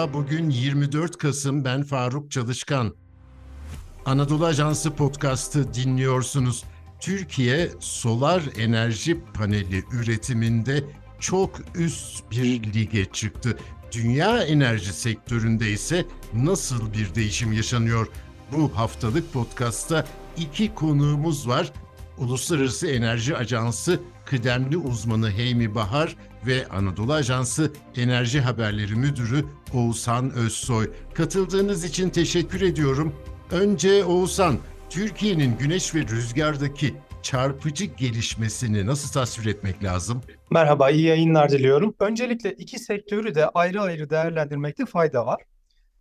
Merhaba, bugün 24 Kasım, ben Faruk Çalışkan. Anadolu Ajansı podcast'ı dinliyorsunuz. Türkiye solar enerji paneli üretiminde çok üst bir lige çıktı. Dünya enerji sektöründe ise nasıl bir değişim yaşanıyor? Bu haftalık podcast'ta iki konuğumuz var. Uluslararası Enerji Ajansı kıdemli uzmanı Heymi Bahar ve Anadolu Ajansı Enerji Haberleri Müdürü Oğuzhan Özsoy. Katıldığınız için teşekkür ediyorum. Önce Oğuzhan, Türkiye'nin güneş ve rüzgardaki çarpıcı gelişmesini nasıl tasvir etmek lazım? Merhaba, iyi yayınlar diliyorum. Öncelikle iki sektörü de ayrı ayrı değerlendirmekte fayda var.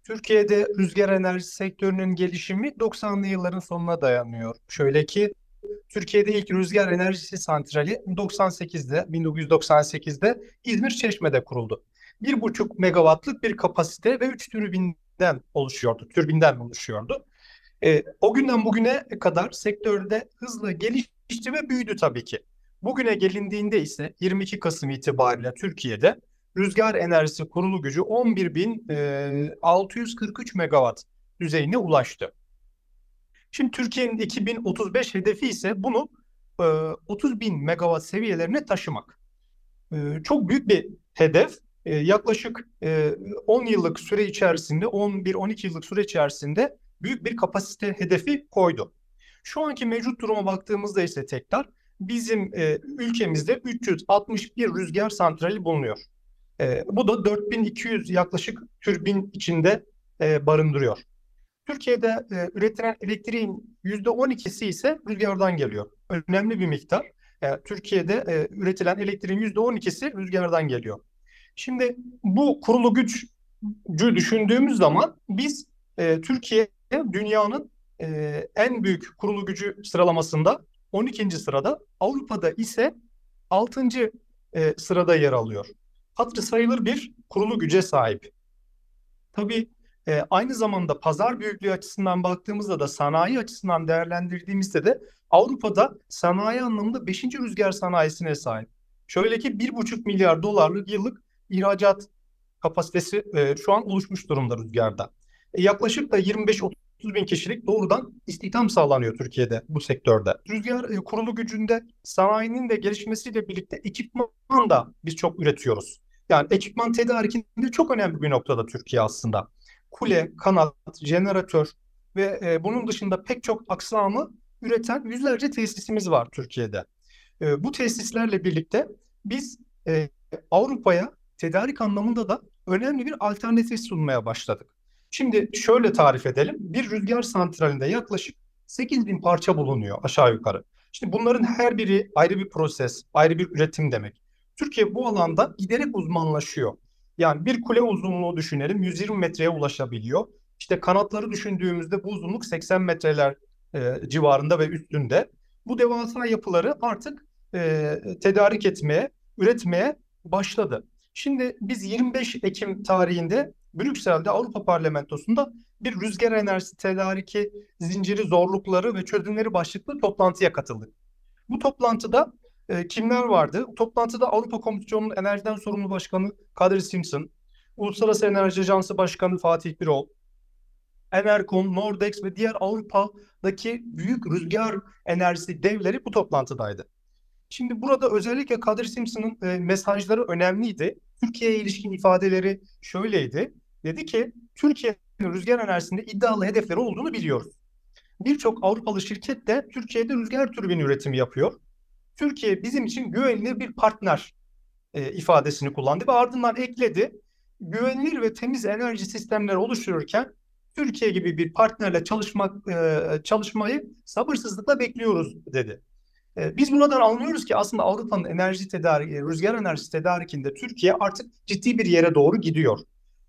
Türkiye'de rüzgar enerji sektörünün gelişimi 90'lı yılların sonuna dayanıyor. Şöyle ki Türkiye'de ilk rüzgar enerjisi santrali 98'de 1998'de İzmir Çeşme'de kuruldu. 1,5 megawattlık bir kapasite ve 3 türbinden oluşuyordu. Türbinden oluşuyordu. E, o günden bugüne kadar sektörde hızla gelişti ve büyüdü tabii ki. Bugüne gelindiğinde ise 22 Kasım itibariyle Türkiye'de rüzgar enerjisi kurulu gücü 11.643 megawatt düzeyine ulaştı. Şimdi Türkiye'nin 2035 hedefi ise bunu e, 30 bin megawatt seviyelerine taşımak. E, çok büyük bir hedef. E, yaklaşık e, 10 yıllık süre içerisinde, 11-12 yıllık süre içerisinde büyük bir kapasite hedefi koydu. Şu anki mevcut duruma baktığımızda ise tekrar bizim e, ülkemizde 361 rüzgar santrali bulunuyor. E, bu da 4200 yaklaşık türbin içinde e, barındırıyor. Türkiye'de e, üretilen elektriğin %12'si ise rüzgardan geliyor. Önemli bir miktar. E, Türkiye'de e, üretilen elektriğin %12'si rüzgardan geliyor. Şimdi bu kurulu gücü düşündüğümüz zaman biz e, Türkiye dünyanın e, en büyük kurulu gücü sıralamasında 12. sırada, Avrupa'da ise 6. E, sırada yer alıyor. Hatırı sayılır bir kurulu güce sahip. Tabii e, aynı zamanda pazar büyüklüğü açısından baktığımızda da sanayi açısından değerlendirdiğimizde de Avrupa'da sanayi anlamında 5. rüzgar sanayisine sahip. Şöyle ki 1,5 milyar dolarlık yıllık ihracat kapasitesi e, şu an oluşmuş durumda rüzgarda. E, yaklaşık da 25-30 bin kişilik doğrudan istihdam sağlanıyor Türkiye'de bu sektörde. Rüzgar e, kurulu gücünde sanayinin de gelişmesiyle birlikte ekipman da biz çok üretiyoruz. Yani ekipman tedarikinde çok önemli bir noktada Türkiye aslında kule, kanat, jeneratör ve e, bunun dışında pek çok aksamı üreten yüzlerce tesisimiz var Türkiye'de. E, bu tesislerle birlikte biz e, Avrupa'ya tedarik anlamında da önemli bir alternatif sunmaya başladık. Şimdi şöyle tarif edelim. Bir rüzgar santralinde yaklaşık 8 bin parça bulunuyor aşağı yukarı. Şimdi bunların her biri ayrı bir proses, ayrı bir üretim demek. Türkiye bu alanda giderek uzmanlaşıyor. Yani bir kule uzunluğu düşünelim 120 metreye ulaşabiliyor. İşte kanatları düşündüğümüzde bu uzunluk 80 metreler e, civarında ve üstünde. Bu devasa yapıları artık e, tedarik etmeye, üretmeye başladı. Şimdi biz 25 Ekim tarihinde Brüksel'de Avrupa Parlamentosu'nda bir rüzgar enerjisi tedariki zinciri zorlukları ve çözümleri başlıklı toplantıya katıldık. Bu toplantıda e, kimler vardı? Toplantıda Avrupa Komisyonu'nun enerjiden sorumlu başkanı Kadir Simpson, Uluslararası Enerji Ajansı Başkanı Fatih Birol, Enercon, Nordex ve diğer Avrupa'daki büyük rüzgar enerjisi devleri bu toplantıdaydı. Şimdi burada özellikle Kadir Simpson'ın e, mesajları önemliydi. Türkiye'ye ilişkin ifadeleri şöyleydi. Dedi ki Türkiye'nin rüzgar enerjisinde iddialı hedefleri olduğunu biliyoruz. Birçok Avrupalı şirket de Türkiye'de rüzgar türbini üretimi yapıyor. Türkiye bizim için güvenilir bir partner e, ifadesini kullandı ve ardından ekledi. Güvenilir ve temiz enerji sistemleri oluştururken Türkiye gibi bir partnerle çalışmak e, çalışmayı sabırsızlıkla bekliyoruz dedi. E, biz buradan anlıyoruz ki aslında Avrupa'nın enerji tedariği, rüzgar enerjisi tedarikinde Türkiye artık ciddi bir yere doğru gidiyor.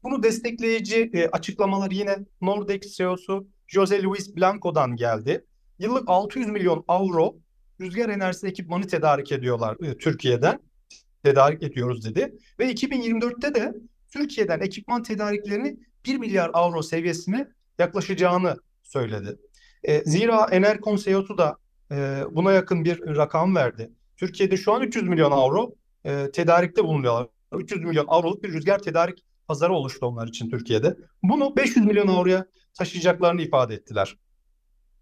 Bunu destekleyici e, açıklamalar yine Nordex CEO'su Jose Luis Blanco'dan geldi. Yıllık 600 milyon avro rüzgar enerjisi ekipmanı tedarik ediyorlar e, Türkiye'den. Tedarik ediyoruz dedi. Ve 2024'te de Türkiye'den ekipman tedariklerini 1 milyar avro seviyesine yaklaşacağını söyledi. E, zira Enerkon CEO'su da e, buna yakın bir rakam verdi. Türkiye'de şu an 300 milyon avro e, tedarikte bulunuyorlar. 300 milyon avroluk bir rüzgar tedarik pazarı oluştu onlar için Türkiye'de. Bunu 500 milyon avroya taşıyacaklarını ifade ettiler.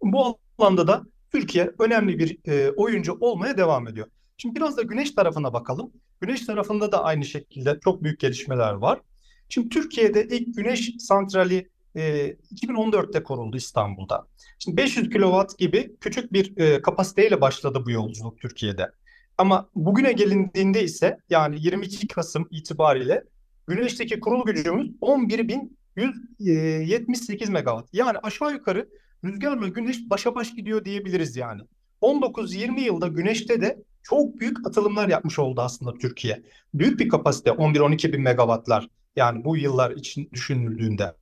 Bu alanda da Türkiye önemli bir e, oyuncu olmaya devam ediyor. Şimdi biraz da güneş tarafına bakalım. Güneş tarafında da aynı şekilde çok büyük gelişmeler var. Şimdi Türkiye'de ilk güneş santrali e, 2014'te kuruldu İstanbul'da. Şimdi 500 kW gibi küçük bir e, kapasiteyle başladı bu yolculuk Türkiye'de. Ama bugüne gelindiğinde ise yani 22 Kasım itibariyle güneşteki kurulu gücümüz 11.178 megawatt. Yani aşağı yukarı rüzgarla güneş başa baş gidiyor diyebiliriz yani. 19-20 yılda güneşte de çok büyük atılımlar yapmış oldu aslında Türkiye. Büyük bir kapasite 11-12 bin megawattlar yani bu yıllar için düşünüldüğünde.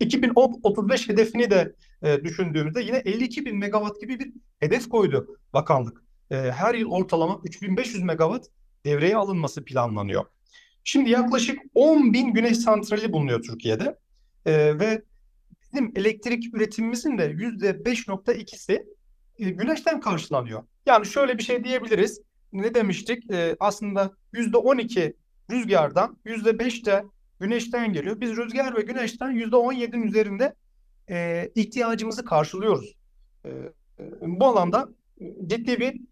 2035 hedefini de e, düşündüğümüzde yine 52 bin megawatt gibi bir hedef koydu bakanlık. E, her yıl ortalama 3500 megawatt devreye alınması planlanıyor. Şimdi yaklaşık 10 bin güneş santrali bulunuyor Türkiye'de e, ve bizim elektrik üretimimizin de %5.2'si e, güneşten karşılanıyor. Yani şöyle bir şey diyebiliriz. Ne demiştik? E, aslında %12 rüzgardan, %5 de güneşten geliyor. Biz rüzgar ve güneşten %17'nin üzerinde e, ihtiyacımızı karşılıyoruz. E, bu alanda ciddi bir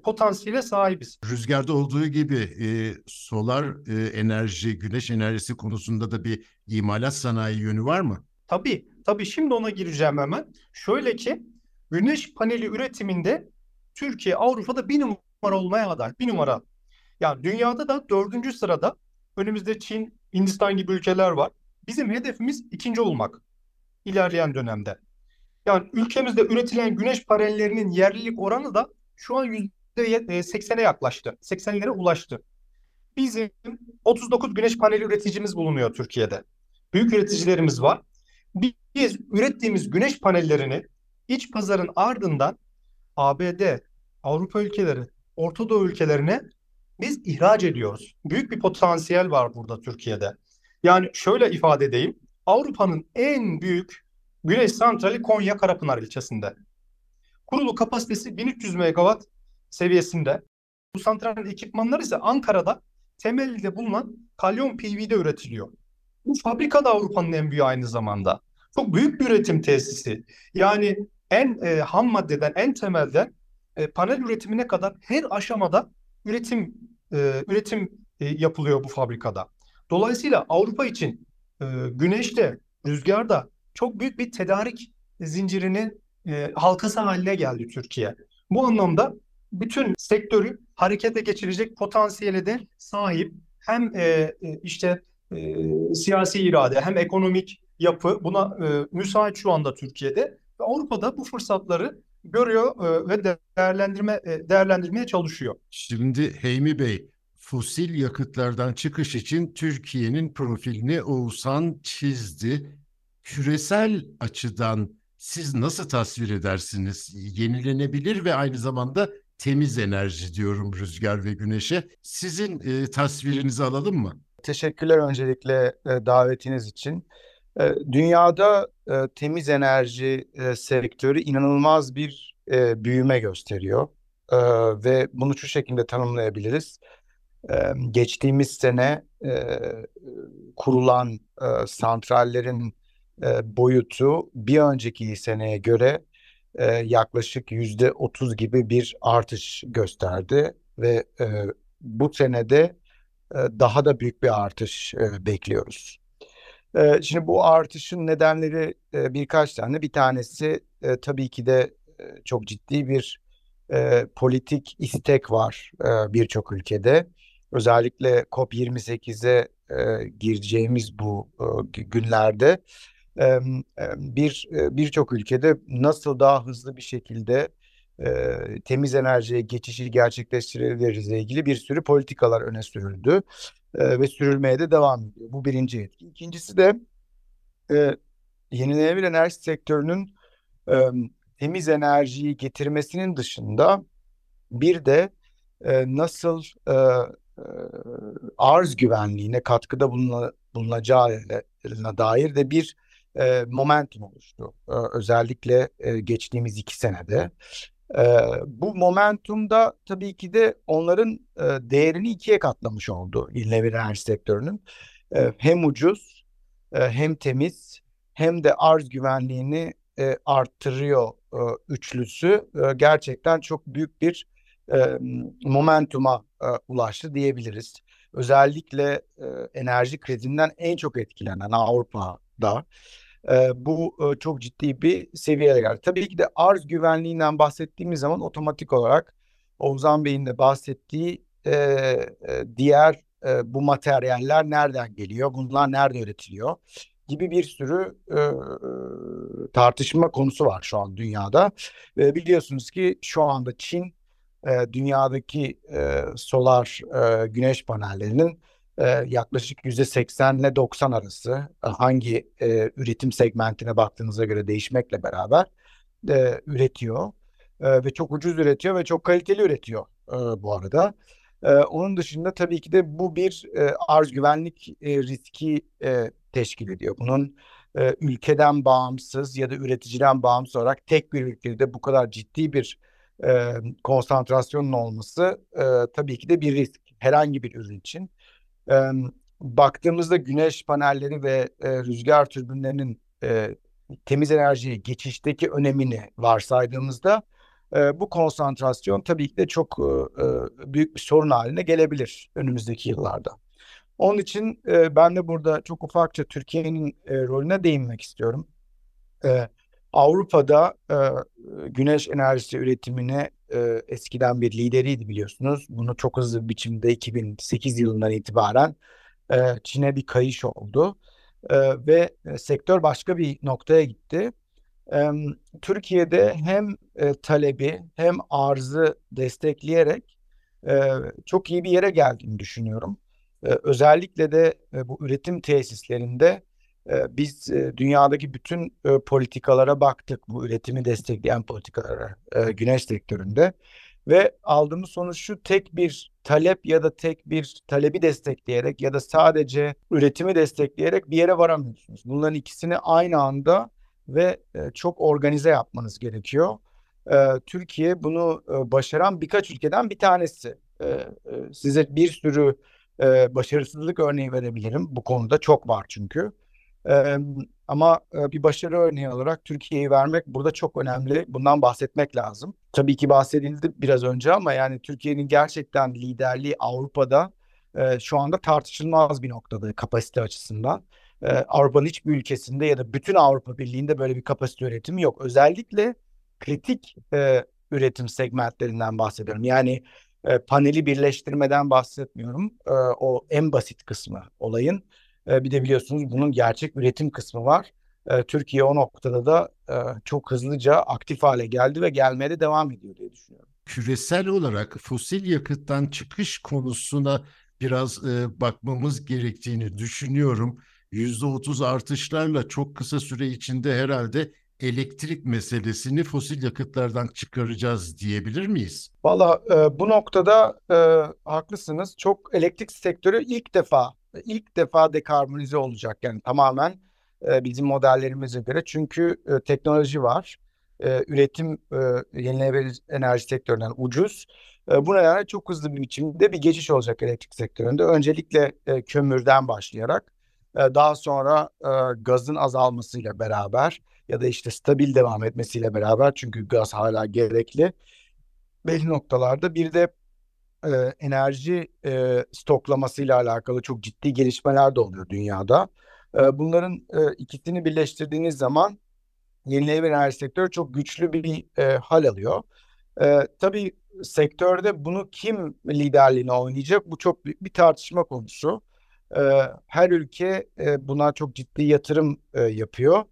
potansiyele sahibiz. Rüzgarda olduğu gibi e, solar e, enerji, güneş enerjisi konusunda da bir imalat sanayi yönü var mı? Tabii, tabii şimdi ona gireceğim hemen. Şöyle ki güneş paneli üretiminde Türkiye Avrupa'da bir numara olmaya aday. Bir numara. Yani dünyada da dördüncü sırada önümüzde Çin, Hindistan gibi ülkeler var. Bizim hedefimiz ikinci olmak ilerleyen dönemde. Yani ülkemizde üretilen güneş panellerinin yerlilik oranı da şu an %80'e yaklaştı. 80'lere ulaştı. Bizim 39 güneş paneli üreticimiz bulunuyor Türkiye'de. Büyük üreticilerimiz var. Biz ürettiğimiz güneş panellerini iç pazarın ardından ABD, Avrupa ülkeleri, Orta Doğu ülkelerine biz ihraç ediyoruz. Büyük bir potansiyel var burada Türkiye'de. Yani şöyle ifade edeyim. Avrupa'nın en büyük güneş santrali Konya Karapınar ilçesinde. Kurulu kapasitesi 1300 megawatt seviyesinde. Bu santralin ekipmanları ise Ankara'da temelde bulunan kalyon PV'de üretiliyor. Bu fabrika da Avrupa'nın en büyüğü aynı zamanda. Çok büyük bir üretim tesisi. Yani en e, ham maddeden, en temelden e, panel üretimine kadar her aşamada üretim e, üretim e, yapılıyor bu fabrikada. Dolayısıyla Avrupa için e, güneşte, rüzgarda çok büyük bir tedarik zincirinin e, halkası haline geldi Türkiye. Bu anlamda bütün sektörü harekete geçirecek potansiyele de sahip. Hem e, e, işte e, siyasi irade hem ekonomik yapı buna e, müsait şu anda Türkiye'de ve Avrupa'da bu fırsatları görüyor e, ve değerlendirme e, değerlendirmeye çalışıyor. Şimdi Heymi Bey, fosil yakıtlardan çıkış için Türkiye'nin profilini Oğuzhan çizdi. Küresel açıdan siz nasıl tasvir edersiniz? Yenilenebilir ve aynı zamanda temiz enerji diyorum rüzgar ve güneşe. Sizin e, tasvirinizi alalım mı? Teşekkürler öncelikle e, davetiniz için. E, dünyada e, temiz enerji e, sektörü inanılmaz bir e, büyüme gösteriyor e, ve bunu şu şekilde tanımlayabiliriz. E, geçtiğimiz sene e, kurulan e, santrallerin e, boyutu bir önceki seneye göre e, yaklaşık yüzde otuz gibi bir artış gösterdi ve e, bu senede e, daha da büyük bir artış e, bekliyoruz. Şimdi bu artışın nedenleri birkaç tane. Bir tanesi tabii ki de çok ciddi bir politik istek var birçok ülkede. Özellikle COP28'e e, gireceğimiz bu günlerde bir birçok ülkede nasıl daha hızlı bir şekilde e, temiz enerjiye geçişi gerçekleştirebiliriz ile ilgili bir sürü politikalar öne sürüldü e, ve sürülmeye de devam ediyor. Bu birinci etki. İkincisi de e, yenilenebilir enerji sektörünün e, temiz enerjiyi getirmesinin dışında bir de e, nasıl e, arz güvenliğine katkıda buluna, bulunacağına dair de bir e, momentum oluştu. E, özellikle e, geçtiğimiz iki senede. E, bu momentum da tabii ki de onların e, değerini ikiye katlamış oldu yenilenebilir enerji sektörünün. e, hem ucuz e, hem temiz hem de arz güvenliğini e, arttırıyor e, üçlüsü e, gerçekten çok büyük bir e, momentuma e, ulaştı diyebiliriz. Özellikle e, enerji krizinden en çok etkilenen Avrupa'da e, bu e, çok ciddi bir seviyeye geldi. Tabii ki de arz güvenliğinden bahsettiğimiz zaman otomatik olarak Oğuzhan Bey'in de bahsettiği e, e, diğer e, bu materyaller nereden geliyor, bunlar nerede üretiliyor gibi bir sürü e, tartışma konusu var şu an dünyada. E, biliyorsunuz ki şu anda Çin e, dünyadaki e, solar e, güneş panellerinin e, yaklaşık %80 ile 90 arası hangi e, üretim segmentine baktığınıza göre değişmekle beraber e, üretiyor. E, ve çok ucuz üretiyor ve çok kaliteli üretiyor e, bu arada. E, onun dışında tabii ki de bu bir e, arz güvenlik e, riski e, teşkil ediyor. Bunun e, ülkeden bağımsız ya da üreticiden bağımsız olarak tek bir ülkede bu kadar ciddi bir e, konsantrasyonun olması e, tabii ki de bir risk herhangi bir ürün için. E, baktığımızda güneş panelleri ve e, rüzgar türbinlerinin e, temiz enerjiye geçişteki önemini varsaydığımızda e, bu konsantrasyon tabii ki de çok e, büyük bir sorun haline gelebilir önümüzdeki yıllarda. Onun için e, ben de burada çok ufakça Türkiye'nin e, rolüne değinmek istiyorum. E, Avrupa'da e, güneş enerjisi üretimine e, eskiden bir lideriydi biliyorsunuz. Bunu çok hızlı bir biçimde 2008 yılından itibaren e, Çin'e bir kayış oldu. E, ve sektör başka bir noktaya gitti. E, Türkiye'de hem e, talebi hem arzı destekleyerek e, çok iyi bir yere geldiğini düşünüyorum. E, özellikle de e, bu üretim tesislerinde biz dünyadaki bütün politikalara baktık. Bu üretimi destekleyen politikalara güneş sektöründe. Ve aldığımız sonuç şu tek bir talep ya da tek bir talebi destekleyerek ya da sadece üretimi destekleyerek bir yere varamıyorsunuz. Bunların ikisini aynı anda ve çok organize yapmanız gerekiyor. Türkiye bunu başaran birkaç ülkeden bir tanesi. Size bir sürü başarısızlık örneği verebilirim. Bu konuda çok var çünkü. E, ama bir başarı örneği olarak Türkiye'yi vermek burada çok önemli. Bundan bahsetmek lazım. Tabii ki bahsedildi biraz önce ama yani Türkiye'nin gerçekten liderliği Avrupa'da e, şu anda tartışılmaz bir noktada kapasite açısından. E, Avrupa'nın hiçbir ülkesinde ya da bütün Avrupa Birliği'nde böyle bir kapasite üretimi yok. Özellikle kritik e, üretim segmentlerinden bahsediyorum. Yani e, paneli birleştirmeden bahsetmiyorum. E, o en basit kısmı olayın. E, bir de biliyorsunuz bunun gerçek üretim kısmı var. E, Türkiye o noktada da e, çok hızlıca aktif hale geldi ve gelmeye de devam ediyor diye düşünüyorum. Küresel olarak fosil yakıttan çıkış konusuna biraz e, bakmamız gerektiğini düşünüyorum. %30 artışlarla çok kısa süre içinde herhalde elektrik meselesini fosil yakıtlardan çıkaracağız diyebilir miyiz? Valla e, bu noktada e, haklısınız. Çok elektrik sektörü ilk defa ilk defa dekarbonize olacak yani tamamen e, bizim modellerimize göre. Çünkü e, teknoloji var. E, üretim e, yenilenebilir enerji sektöründen ucuz. E, bu nedenle çok hızlı bir biçimde bir geçiş olacak elektrik sektöründe. Öncelikle e, kömürden başlayarak e, daha sonra e, gazın azalmasıyla beraber ya da işte stabil devam etmesiyle beraber çünkü gaz hala gerekli belli noktalarda bir de e, enerji e, stoklamasıyla alakalı çok ciddi gelişmeler de oluyor dünyada. E, bunların e, ikisini birleştirdiğiniz zaman yenilenebilir enerji sektörü çok güçlü bir e, hal alıyor. E, tabii sektörde bunu kim liderliğini oynayacak bu çok büyük bir tartışma konusu. E, her ülke e, buna çok ciddi yatırım e, yapıyor.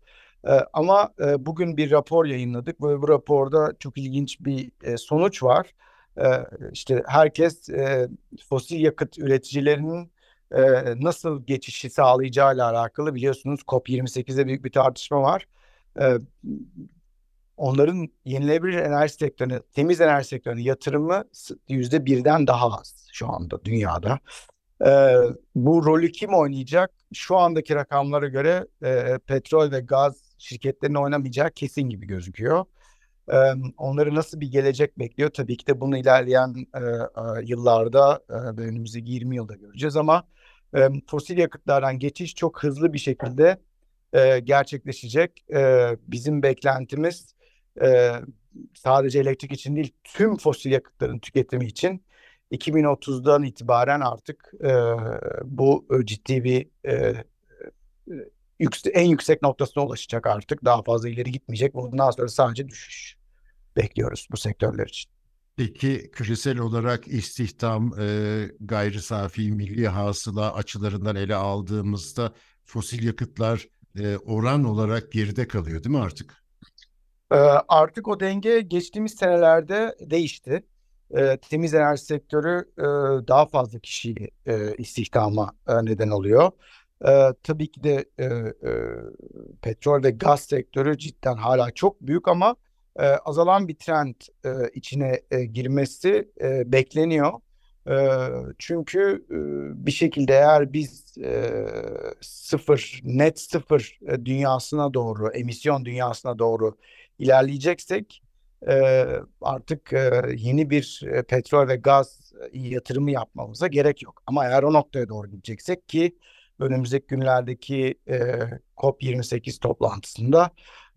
E, ama e, bugün bir rapor yayınladık ve bu raporda çok ilginç bir e, sonuç var. İşte herkes fosil yakıt üreticilerinin nasıl geçişi sağlayacağıyla alakalı biliyorsunuz COP28'de büyük bir tartışma var. Onların yenilenebilir enerji sektörüne, temiz enerji sektörüne yatırımı yüzde birden daha az şu anda dünyada. Bu rolü kim oynayacak? Şu andaki rakamlara göre petrol ve gaz şirketlerinin oynamayacağı kesin gibi gözüküyor. Onları nasıl bir gelecek bekliyor? Tabii ki de bunu ilerleyen yıllarda önümüzdeki 20 yılda göreceğiz ama fosil yakıtlardan geçiş çok hızlı bir şekilde gerçekleşecek. Bizim beklentimiz sadece elektrik için değil tüm fosil yakıtların tüketimi için 2030'dan itibaren artık bu ciddi bir yükse- en yüksek noktasına ulaşacak artık. Daha fazla ileri gitmeyecek. Bundan sonra sadece düşüş bekliyoruz bu sektörler için. Peki küresel olarak istihdam, e, gayri safi milli hasıla açılarından ele aldığımızda fosil yakıtlar e, oran olarak geride kalıyor değil mi artık? Ee, Artık o denge geçtiğimiz senelerde değişti. Ee, Temiz enerji sektörü e, daha fazla kişiyi e, istihdama e, neden oluyor. Ee, Tabii ki de e, e, petrol ve gaz sektörü cidden hala çok büyük ama e, azalan bir trend e, içine e, girmesi e, bekleniyor. E, Çünkü e, bir şekilde eğer biz e, sıfır, net sıfır e, dünyasına doğru, emisyon dünyasına doğru ilerleyeceksek e, artık e, yeni bir e, petrol ve gaz e, yatırımı yapmamıza gerek yok. Ama eğer o noktaya doğru gideceksek ki önümüzdeki günlerdeki e, COP28 toplantısında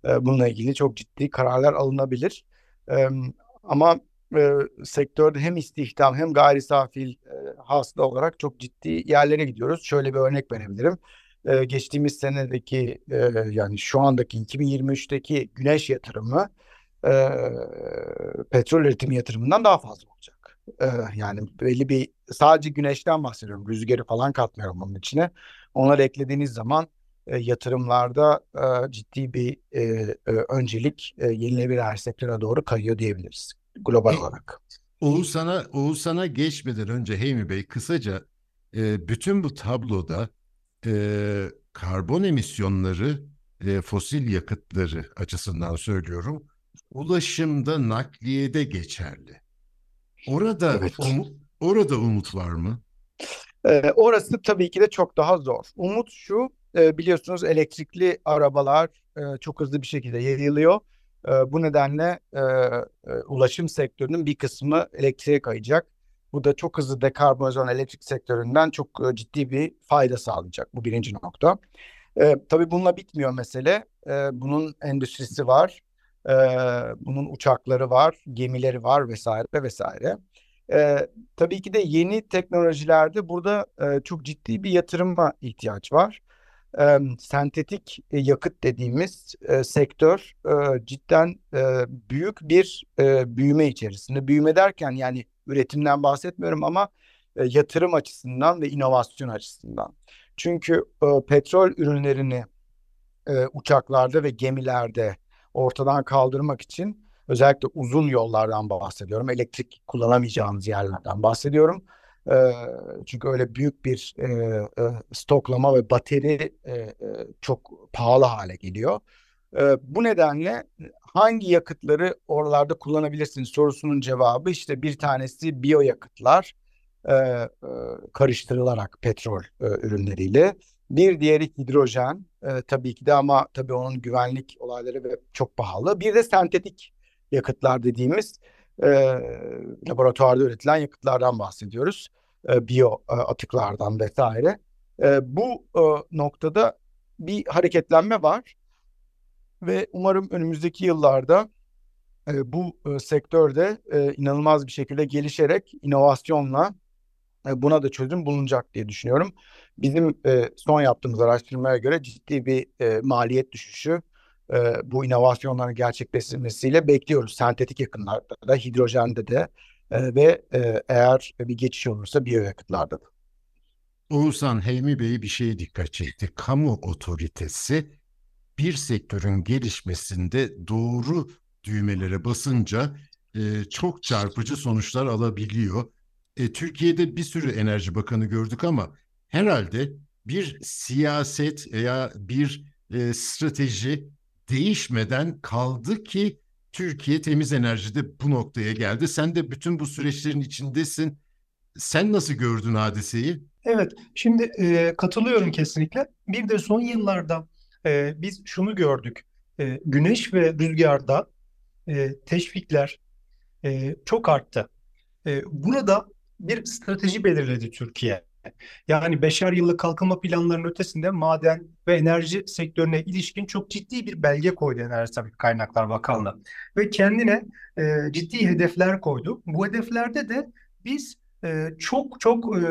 e, bununla ilgili çok ciddi kararlar alınabilir. E, ama e, sektörde hem istihdam hem gayri safi e, hasıla olarak çok ciddi yerlere gidiyoruz. Şöyle bir örnek verebilirim. E, geçtiğimiz senedeki e, yani şu andaki 2023'teki güneş yatırımı e, petrol üretimi yatırımından daha fazla olacak. E, yani belli bir sadece güneşten bahsediyorum. Rüzgarı falan katmıyorum bunun içine. Onları eklediğiniz zaman e, yatırımlarda e, ciddi bir e, e, öncelik e, yenilenebilir enerji sektörüne doğru kayıyor diyebiliriz global E, olarak. Oğuzhan'a Oğuzhan'a geçmeden önce Heymi Bey kısaca e, bütün bu tabloda e, karbon emisyonları e, fosil yakıtları açısından söylüyorum ulaşımda nakliyede geçerli. Orada Evet. umu- orada umut var mı? Ee, orası tabii ki de çok daha zor. Umut şu, e, biliyorsunuz elektrikli arabalar e, çok hızlı bir şekilde yayılıyor. E, bu nedenle e, e, ulaşım sektörünün bir kısmı elektriğe kayacak. Bu da çok hızlı dekarbonizasyon elektrik sektöründen çok e, ciddi bir fayda sağlayacak. Bu birinci nokta. E, tabii bununla bitmiyor mesele. E, bunun endüstrisi var. E, bunun uçakları var, gemileri var vesaire vesaire. E, tabii ki de yeni teknolojilerde burada e, çok ciddi bir yatırıma ihtiyaç var. E, sentetik e, yakıt dediğimiz e, sektör e, cidden e, büyük bir e, büyüme içerisinde. Büyüme derken yani üretimden bahsetmiyorum ama e, yatırım açısından ve inovasyon açısından. Çünkü e, petrol ürünlerini e, uçaklarda ve gemilerde ortadan kaldırmak için özellikle uzun yollardan bahsediyorum. Elektrik kullanamayacağımız yerlerden bahsediyorum. E, çünkü öyle büyük bir e, e, stoklama ve bateri e, e, çok pahalı hale geliyor. E, bu nedenle hangi yakıtları oralarda kullanabilirsiniz sorusunun cevabı işte bir tanesi biyoyakıtlar e, e, karıştırılarak petrol e, ürünleriyle. Bir diğeri hidrojen e, tabii ki de ama tabii onun güvenlik olayları ve çok pahalı. Bir de sentetik yakıtlar dediğimiz e, laboratuvarda üretilen yakıtlardan bahsediyoruz. E, biyo e, atıklardan vesaire. E, bu e, noktada bir hareketlenme var ve umarım önümüzdeki yıllarda e, bu e, sektörde e, inanılmaz bir şekilde gelişerek inovasyonla buna da çözüm bulunacak diye düşünüyorum. Bizim e, son yaptığımız araştırmaya göre ciddi bir e, maliyet düşüşü e, bu inovasyonların gerçekleşmesiyle bekliyoruz. Sentetik yakıtlarda da, hidrojende de e, ve e, eğer bir geçiş olursa biyoyakıtlarda da. Oğuzhan Heymi Bey bir şeye dikkat çekti. Kamu otoritesi bir sektörün gelişmesinde doğru düğmelere basınca e, çok çarpıcı sonuçlar alabiliyor. E, Türkiye'de bir sürü enerji bakanı gördük ama herhalde bir siyaset veya bir e, strateji değişmeden kaldı ki Türkiye temiz enerjide bu noktaya geldi. Sen de bütün bu süreçlerin içindesin. Sen nasıl gördün hadiseyi? Evet, şimdi e, katılıyorum kesinlikle. Bir de son yıllarda e, biz şunu gördük. E, güneş ve rüzgarda e, teşvikler e, çok arttı. E, burada bir strateji belirledi Türkiye. Yani beşer yıllık kalkınma planlarının ötesinde maden ve enerji sektörüne ilişkin çok ciddi bir belge koydu Enerji Tabii Kaynaklar Bakanlığı. Ve kendine e, ciddi hedefler koydu. Bu hedeflerde de biz e, çok çok e,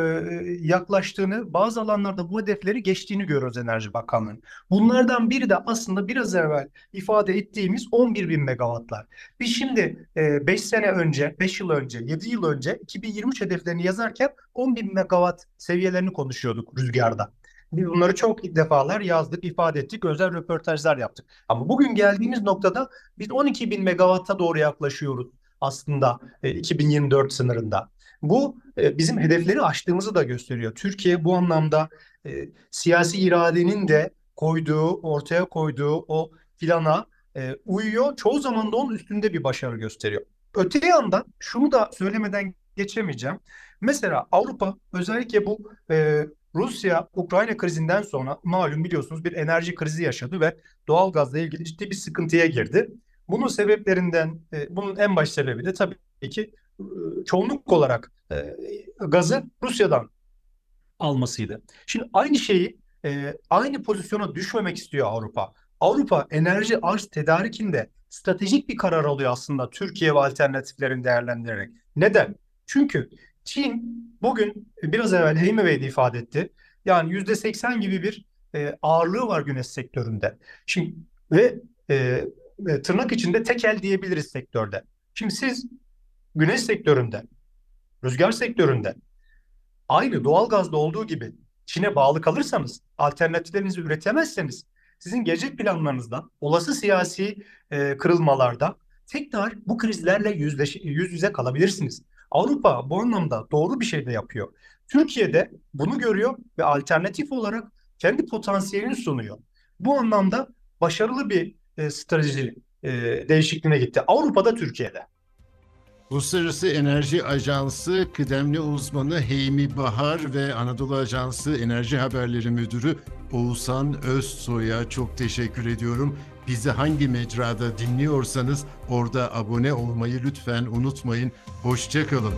yaklaştığını, bazı alanlarda bu hedefleri geçtiğini görüyoruz Enerji Bakanlığı'nın. Bunlardan biri de aslında biraz evvel ifade ettiğimiz 11 bin megawattlar. Biz şimdi 5 sene önce, 5 yıl önce, 7 yıl önce 2023 hedeflerini yazarken 10 bin megawatt seviyelerini konuşuyorduk rüzgarda. Biz bunları çok defalar yazdık, ifade ettik, özel röportajlar yaptık. Ama bugün geldiğimiz noktada biz 12 bin megawatta doğru yaklaşıyoruz aslında 2024 sınırında. Bu e, bizim hedefleri aştığımızı da gösteriyor. Türkiye bu anlamda e, siyasi iradenin de koyduğu, ortaya koyduğu o plana e, uyuyor. Çoğu zaman da onun üstünde bir başarı gösteriyor. Öte yandan şunu da söylemeden geçemeyeceğim. Mesela Avrupa özellikle bu e, Rusya-Ukrayna krizinden sonra malum biliyorsunuz bir enerji krizi yaşadı ve doğalgazla ilgili ciddi bir sıkıntıya girdi. Bunun sebeplerinden, e, bunun en baş sebebi de tabii ki e, çoğunluk olarak e, gazı Rusya'dan almasıydı. Şimdi aynı şeyi e, aynı pozisyona düşmemek istiyor Avrupa. Avrupa enerji arz tedarikinde stratejik bir karar alıyor aslında Türkiye ve alternatiflerini değerlendirerek. Neden? Çünkü Çin bugün biraz evvel Heyme Bey de ifade etti. Yani yüzde seksen gibi bir e, ağırlığı var güneş sektöründe. Şimdi ve e, e, tırnak içinde tekel diyebiliriz sektörde. Şimdi siz güneş sektöründe, rüzgar sektöründe aynı doğalgazda olduğu gibi Çin'e bağlı kalırsanız, alternatiflerinizi üretemezseniz sizin gelecek planlarınızda olası siyasi e, kırılmalarda tekrar bu krizlerle yüzleş, yüz yüze kalabilirsiniz. Avrupa bu anlamda doğru bir şey de yapıyor. Türkiye'de bunu görüyor ve alternatif olarak kendi potansiyelini sunuyor. Bu anlamda başarılı bir e, strateji e, değişikliğine gitti. Avrupa'da Türkiye'de. Uluslararası Enerji Ajansı kıdemli uzmanı Heymi Bahar ve Anadolu Ajansı Enerji Haberleri Müdürü Oğuzhan Özsoy'a çok teşekkür ediyorum. Bizi hangi mecrada dinliyorsanız orada abone olmayı lütfen unutmayın. Hoşçakalın.